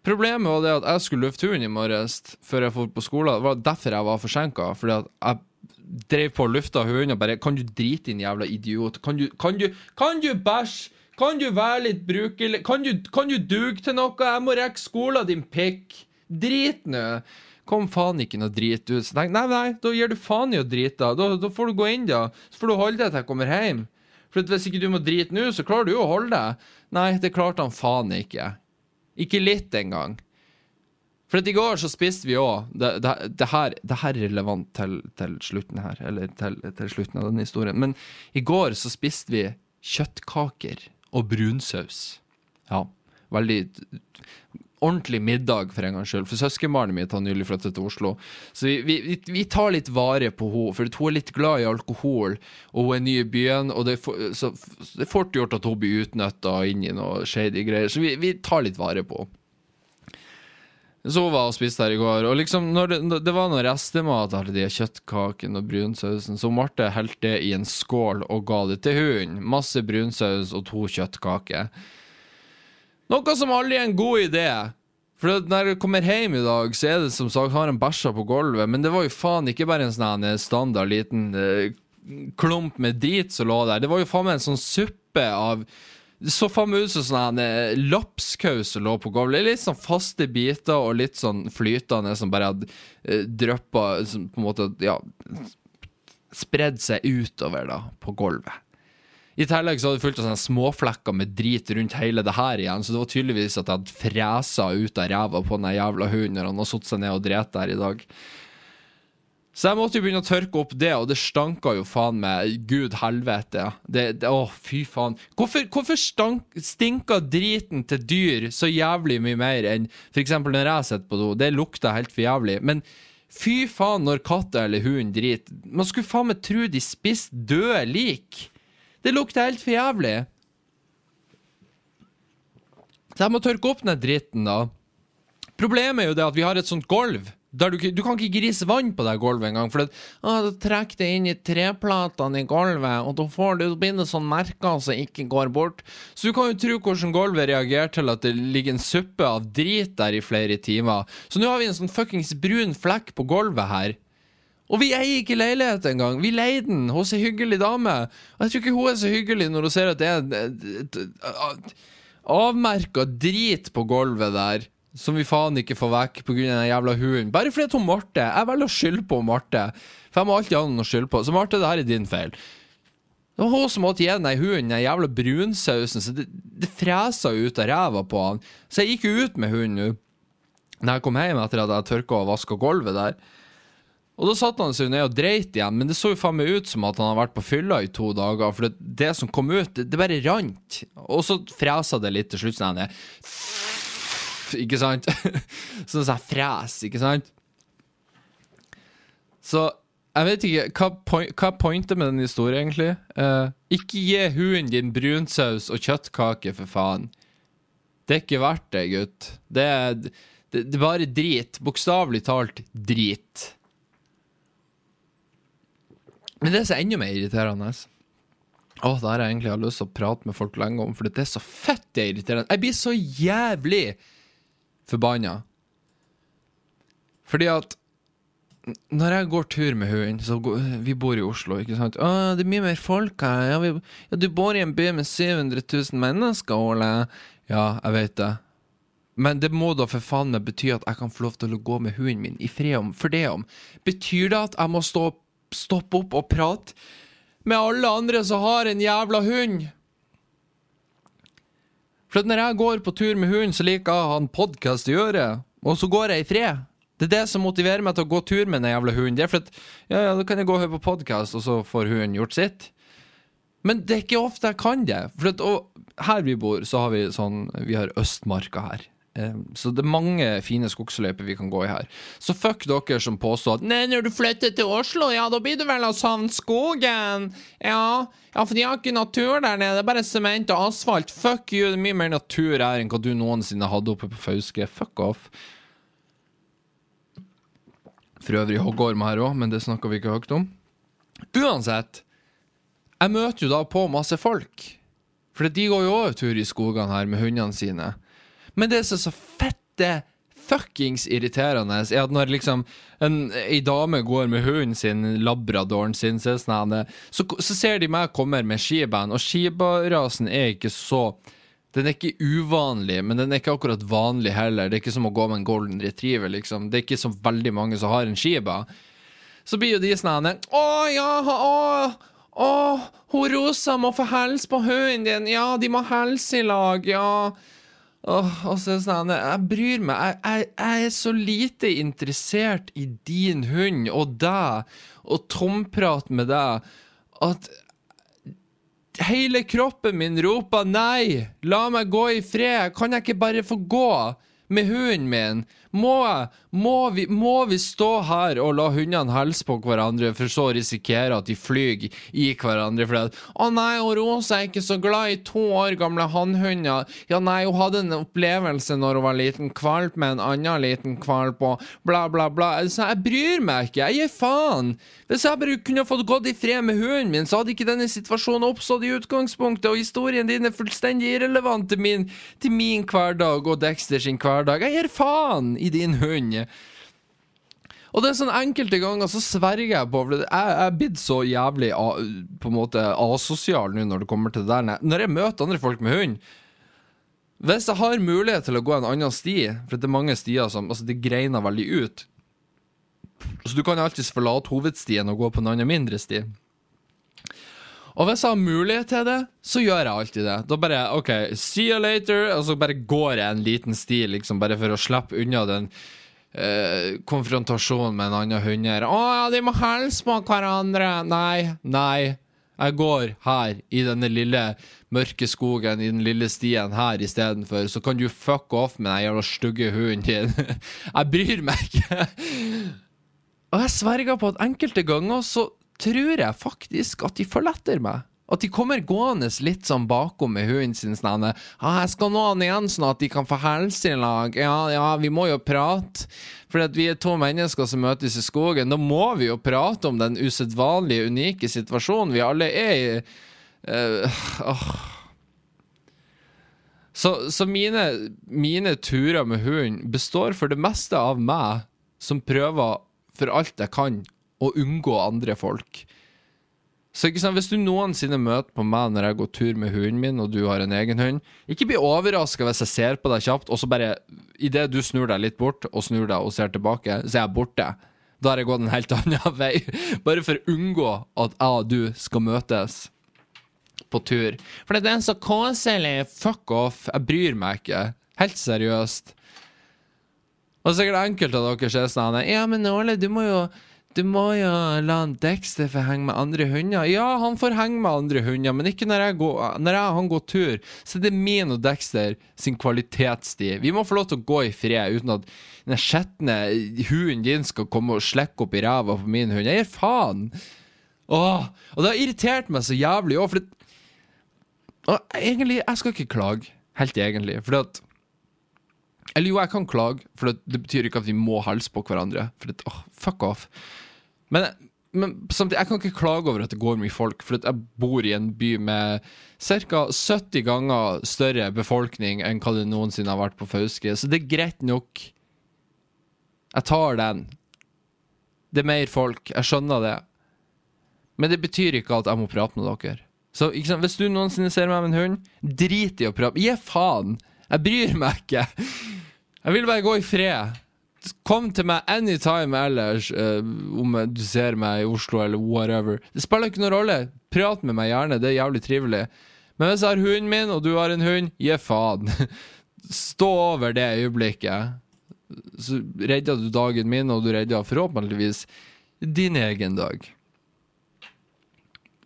Problemet var det at jeg skulle lufte hunden i morges før jeg dro på skolen. Det var derfor jeg var forsinka. Fordi at jeg drev på og lufta hunden og bare Kan du drite, din jævla idiot? Kan du, kan du, kan du bæsje? Kan du være litt brukelig? Kan du, kan du duge til noe? Jeg må rekke skolen, din pikk. Drit nå. Kom faen ikke noe drit ut. Så tenk, nei, nei, da gir du faen i å drite. Da. Da, da får du gå inn, da. Så får du holde deg til jeg kommer hjem. For hvis ikke du må drite nå, så klarer du jo å holde deg. Nei, det klarte han faen ikke. Ikke litt engang. For i går så spiste vi òg det, det, det, det her er relevant til, til slutten her, eller til, til slutten av denne historien. Men i går så spiste vi kjøttkaker og brunsaus. Ja, veldig ordentlig middag, for en gangs skyld. For søskenbarnet mitt har nylig flyttet til Oslo. Så vi, vi, vi tar litt vare på henne, for hun er litt glad i alkohol, og hun er ny i byen, og det er, så, det er fort gjort at hun blir utnytta inn i noe shady greier. Så vi, vi tar litt vare på henne. Så hun var og spiste her i går, og liksom det, det var noe restemat av de kjøttkakene og brunsausen, så Marte helte det i en skål og ga det til hunden. Masse brunsaus og to kjøttkaker. Noe som aldri er en god idé. For når jeg kommer hjem i dag, så er det som sagt har en bæsja på gulvet, men det var jo faen ikke bare en sånn standard liten uh, klump med drit som lå der. Det var jo faen meg en sånn suppe av det så faen meg ut som sånn eh, lapskaus som lå på gulvet. Litt sånn faste biter og litt sånn flytende som bare hadde eh, dryppa På en måte, ja Spredd seg utover, da, på gulvet. I tillegg så hadde det fulgt av sånne småflekker med drit rundt hele det her igjen, så det var tydeligvis at jeg hadde fresa ut av ræva på den jævla hunden når han har satt seg ned og drept der i dag. Så jeg måtte jo begynne å tørke opp det, og det stanka jo faen meg gud helvete. Det, det, å, fy faen. Hvorfor, hvorfor stank, stinker driten til dyr så jævlig mye mer enn f.eks. når jeg sitter på do? Det lukter helt for jævlig. Men fy faen når katta eller hunden driter. Man skulle faen meg tro de spiste døde lik. Det lukter helt for jævlig. Så jeg må tørke opp den dritten, da. Problemet er jo det at vi har et sånt gulv du, du, kan ikke grise vann på det gulvet engang, for det, da trekker det inn i treplatene i gulvet, og da får det, blir det sånn merker som ikke går bort. Så du kan jo tro hvordan gulvet reagerer til at det ligger en suppe av drit der i flere timer. Så nå har vi en sånn fuckings brun flekk på gulvet her. Og vi eier ikke leilighet engang. Vi leier den hos ei hyggelig dame. Og jeg tror ikke hun er så hyggelig når hun ser at det er avmerka drit på gulvet der som vi faen ikke får vekk pga. den jævla hunden. Bare fordi hun Marte Jeg velger å skylde på Marte. For jeg må alltid ha noen å skylde på. Så Marte, det her er din feil. Det var hun som måtte gi den hunden den jævla brunsausen, så det, det fresa ut av ræva på han. Så jeg gikk jo ut med hunden nå. Når jeg kom hjem etter at jeg tørka og vaska gulvet der. Og da satte han seg ned og dreit igjen, men det så jo faen meg ut som at han hadde vært på fylla i to dager. For det, det som kom ut, det, det bare rant. Og så fresa det litt til slutt. Sånn ikke sant? sånn som fres, ikke sant? Så jeg vet ikke Hva, point, hva pointet med den historien, egentlig? Uh, ikke gi hunden din brunsaus og kjøttkake, for faen. Det er ikke verdt det, gutt. Det er, det er bare drit. Bokstavelig talt drit. Men det som er enda mer irriterende Å, det har jeg egentlig lyst til å prate med folk lenge om, for det er så fett irriterende. Jeg blir så jævlig forbanna. Fordi at når jeg går tur med hunden Vi bor i Oslo, ikke sant? Å, det er mye mer folk her. Ja, vi, ja, du bor i en by med 700 000 mennesker, Ole. Ja, jeg vet det. Men det må da for faen meg bety at jeg kan få lov til å gå med hunden min i fred om, for det om. Betyr det at jeg må stå, stoppe opp og prate med alle andre som har en jævla hund? For når jeg går på tur med hunden, så liker jeg å ha en podkast i øret, og så går jeg i fred. Det er det som motiverer meg til å gå tur med den jævla hunden. Det er for at, ja, ja, Da kan jeg gå og høre på podkast, og så får hunden gjort sitt. Men det er ikke ofte jeg kan det. For at, her vi bor, så har vi sånn Vi har Østmarka her. Så det er mange fine skogsløyper vi kan gå i her. Så fuck dere som påstår at Nei, når du flytter til Oslo, ja, da blir du vel å savne skogen. Ja, ja, for de har ikke natur der nede. Det er bare sement og asfalt. Fuck you, det er mye mer natur her enn hva du noensinne hadde oppe på Fauske. Fuck off. For øvrig hoggorm her òg, men det snakker vi ikke høyt om. Uansett, jeg møter jo da på masse folk. For de går jo òg tur i skogene her med hundene sine. Men det som er så fette fuckings irriterende, er at når liksom en, ei dame går med hunden sin, labradoren sin, så, sånn, så, ser de meg komme med skiband, og skibarasen er ikke så den er ikke uvanlig, men den er ikke akkurat vanlig heller. Det er ikke som å gå med en golden retriever, liksom. Det er ikke så veldig mange som har en skiba. Så blir jo de sånn Å ja, å, å, hun Rosa må få hilse på hunden din. Ja, de må hilse i lag. Ja. Oh, og så er det sånn, Jeg bryr meg. Jeg, jeg, jeg, er så lite interessert i din hund og deg og tomprat med deg at hele kroppen min roper nei. La meg gå i fred. Kan jeg ikke bare få gå? med hunden min? Må, jeg, må, vi, må vi stå her og la hundene hilse på hverandre, for så risikere at de flyr i hverandre? For at 'Å nei, og Rosa er ikke så glad i to år gamle hannhunder'. 'Ja, nei, hun hadde en opplevelse når hun var liten, kvalp med en annen liten kvalp', og bla, bla, bla. Så jeg bryr meg ikke. Jeg gir faen. Hvis jeg bare kunne fått gått i fred med hunden min, så hadde ikke denne situasjonen oppstått i utgangspunktet, og historien din er fullstendig irrelevant til min, til min hverdag og Dexter sin hverdag. Jeg gir faen i din hund. Og det er sånn enkelte ganger så sverger jeg på For jeg er blitt så jævlig på en måte asosial nå når det kommer til det der. Når jeg møter andre folk med hund Hvis jeg har mulighet til å gå en annen sti, for det er mange stier som Altså, det greiner veldig ut. Så du kan alltids forlate hovedstien og gå på en annen mindre sti. Og hvis jeg har mulighet til det, så gjør jeg alltid det. Da bare OK, see you later, og så bare går jeg en liten sti, liksom, bare for å slippe unna den eh, konfrontasjon med en annen hunder. 'Å ja, de må hilse på hverandre.' Nei, nei. Jeg går her, i denne lille mørke skogen, i den lille stien her istedenfor. Så kan du fuck off med den jævla stygge hunden din. jeg bryr meg ikke. Og jeg sverger på at enkelte ganger så tror jeg faktisk at de følger etter meg. At de kommer gående litt sånn bakom med hunden sin sånn ah, 'Jeg skal nå han igjen, sånn at de kan få helse i lag.' Ja, ja, vi må jo prate. At vi er to mennesker som møtes i skogen. Da må vi jo prate om den usedvanlige, unike situasjonen vi alle er i. Uh, oh. Så, så mine, mine turer med hunden består for det meste av meg som prøver for alt jeg kan å unngå andre folk. Så ikke sant, Hvis du noensinne møter på meg når jeg går tur med hunden min, og du har en egen hund, ikke bli overraska hvis jeg ser på deg kjapt, og så bare Idet du snur deg litt bort, og snur deg og ser tilbake, så er jeg borte. Da har jeg gått en helt annen vei. Bare for å unngå at jeg og du skal møtes på tur. For det er så koselig. Fuck off. Jeg bryr meg ikke. Helt seriøst. Og sikkert enkelte av dere ser sånn Ja, men Åle, du må jo du må jo la han Dexter få henge med andre hunder. Ja, han får henge med andre hunder, men ikke når jeg, jeg han går tur. Så det er min og Dexter sin kvalitetstid. Vi må få lov til å gå i fred uten at den skjetne hunden din skal komme og slekke opp i ræva på min hund. Jeg gir faen! Åh, og det har irritert meg så jævlig òg, for det, og egentlig, jeg skal ikke klage. Helt egentlig. For at Eller jo, jeg kan klage, for det, betyr ikke at vi må halse på hverandre. For det, åh, fuck off. Men, men, samtidig, jeg kan ikke klage over at det går mye folk, for jeg bor i en by med ca. 70 ganger større befolkning enn hva det noensinne har vært på Fauske, så det er greit nok. Jeg tar den. Det er mer folk, jeg skjønner det. Men det betyr ikke at jeg må prate med dere. Så Hvis du noensinne ser meg med en hund, drit i å prate. Gi faen! Jeg bryr meg ikke. Jeg vil bare gå i fred. Kom til meg anytime ellers, uh, om du ser meg i Oslo eller whatever. Det spiller ikke noen rolle. Prat med meg gjerne, det er jævlig trivelig. Men hvis jeg har hunden min, og du har en hund, gi faen. Stå over det øyeblikket. Så redder du dagen min, og du redder forhåpentligvis din egen dag.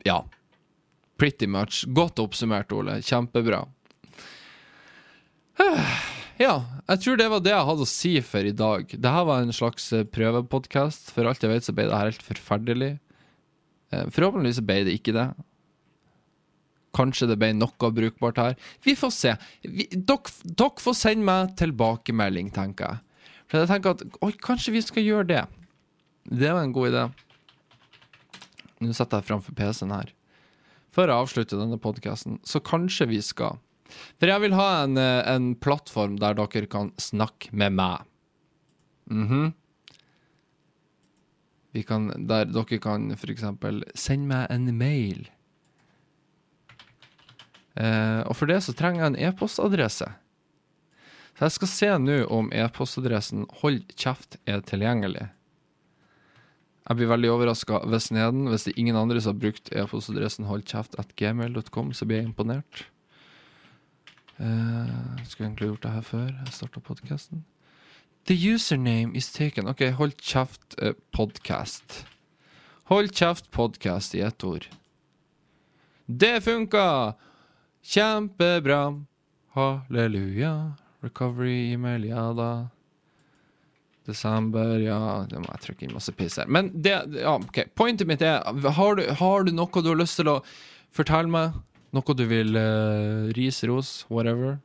Ja. Pretty much. Godt oppsummert, Ole. Kjempebra. Ja, jeg tror det var det jeg hadde å si for i dag. Dette var en slags eh, prøvepodkast. For alt jeg vet, så ble det her helt forferdelig. Eh, forhåpentligvis ble det ikke det. Kanskje det ble noe brukbart her. Vi får se. Dere, får sende meg tilbakemelding, tenker jeg. For jeg tenker at oi, kanskje vi skal gjøre det. Det var en god idé. Nå setter jeg framfor PC-en her. For å avslutte denne podkasten, så kanskje vi skal for jeg vil ha en, eh, en plattform der dere kan snakke med meg. Mm -hmm. Kan, der dere kan f.eks. sende meg en mail. Eh, og for det så trenger jeg en e-postadresse. Så jeg skal se nå om e-postadressen Hold kjeft er tilgjengelig. Jeg blir veldig overraska hvis neden, hvis det er ingen andre som har brukt e-postadressen holdkjeft.gmail.com, så blir jeg imponert. Uh, skulle egentlig gjort det her før jeg starta podkasten. The username is taken. OK, hold kjeft uh, podcast. Hold kjeft podcast i ett ord. Det funka! Kjempebra. Halleluja. Recovery-e-mail, ja da. Desember, ja Det må jeg trykke inn masse piss her. Men det, ja, ok, pointet mitt er har du, har du noe du har lyst til å fortelle meg? Noe du vil uh, ris, ros, whatever?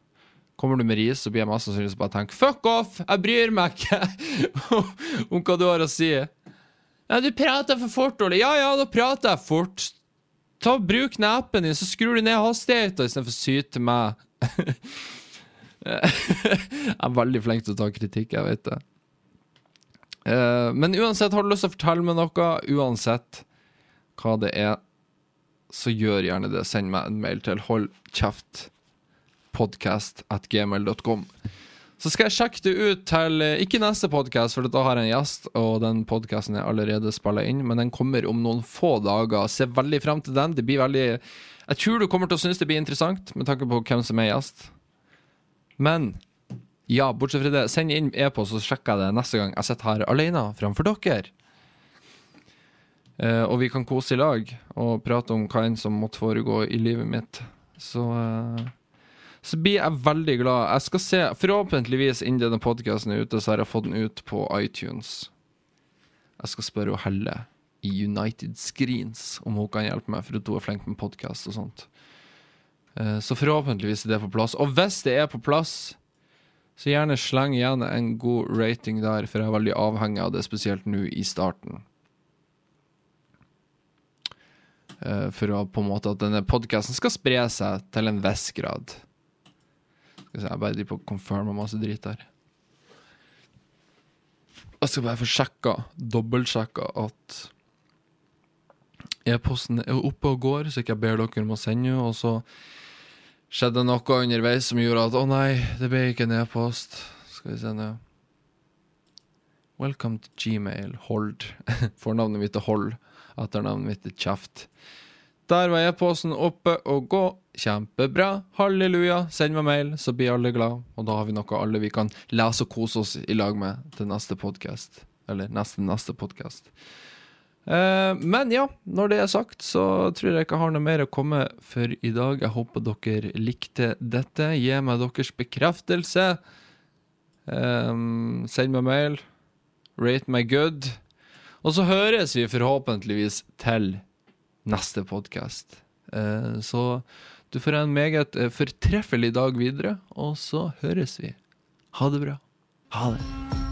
Kommer du med ris, så blir jeg mest sannsynlig bare tenke Fuck off! Jeg bryr meg ikke om hva du har å si. Ja, du prater for fort, Ole. Ja ja, da prater jeg fort. Ta Bruk nepen din, så skrur du ned hastigheten istedenfor å syte meg. jeg er veldig flink til å ta kritikk, jeg vet det. Uh, men uansett, har du lyst til å fortelle meg noe, uansett hva det er, så gjør gjerne det. Send meg en mail til holdkjeftpodkast at gmail.com. Så skal jeg sjekke det ut til eh, ikke neste podkast, for da har jeg en gjest, og den podkasten er allerede spilla inn, men den kommer om noen få dager. Se veldig frem til den. Det blir veldig Jeg tror du kommer til å synes det blir interessant, med tanke på hvem som er gjest. Men ja, bortsett fra det, send inn e-post, så sjekker jeg det neste gang jeg sitter her alene framfor dere. Uh, og vi kan kose i lag og prate om hva enn som måtte foregå i livet mitt. Så uh, Så blir jeg veldig glad. Jeg skal se Forhåpentligvis innen denne podkasten er ute, så har jeg fått den ut på iTunes. Jeg skal spørre Helle i United Screens om hun kan hjelpe meg, for hun er flink med podkast og sånt. Uh, så forhåpentligvis er det på plass. Og hvis det er på plass så gjerne sleng igjen en god rating der, for jeg er veldig avhengig av det, spesielt nå i starten. Uh, for å på en måte at denne podkasten skal spre seg til en viss grad. Skal vi se, jeg bare driver på å og masse drit her. Jeg skal bare få sjekka, dobbeltsjekka, at e-posten er oppe og går, så ikke jeg ber dere om å sende og så skjedde noe underveis som gjorde at å nei, det ble ikke en e-post. Skal vi se nå. Welcome to Gmail. Hold. Fornavnet mitt er Hold. Etternavnet mitt er Kjeft. Der var e-posten oppe og gå. Kjempebra. Halleluja. Send meg mail, så blir alle glad. Og da har vi noe alle vi kan lese og kose oss i lag med til neste podkast. Eller neste neste podkast. Eh, men ja, når det er sagt, så tror jeg ikke jeg har noe mer å komme for i dag. Jeg håper dere likte dette. Gi meg deres bekreftelse. Eh, send meg mail. Rate meg good. Og så høres vi forhåpentligvis til neste podkast. Uh, så du får en meget fortreffelig dag videre, og så høres vi. Ha det bra. Ha det.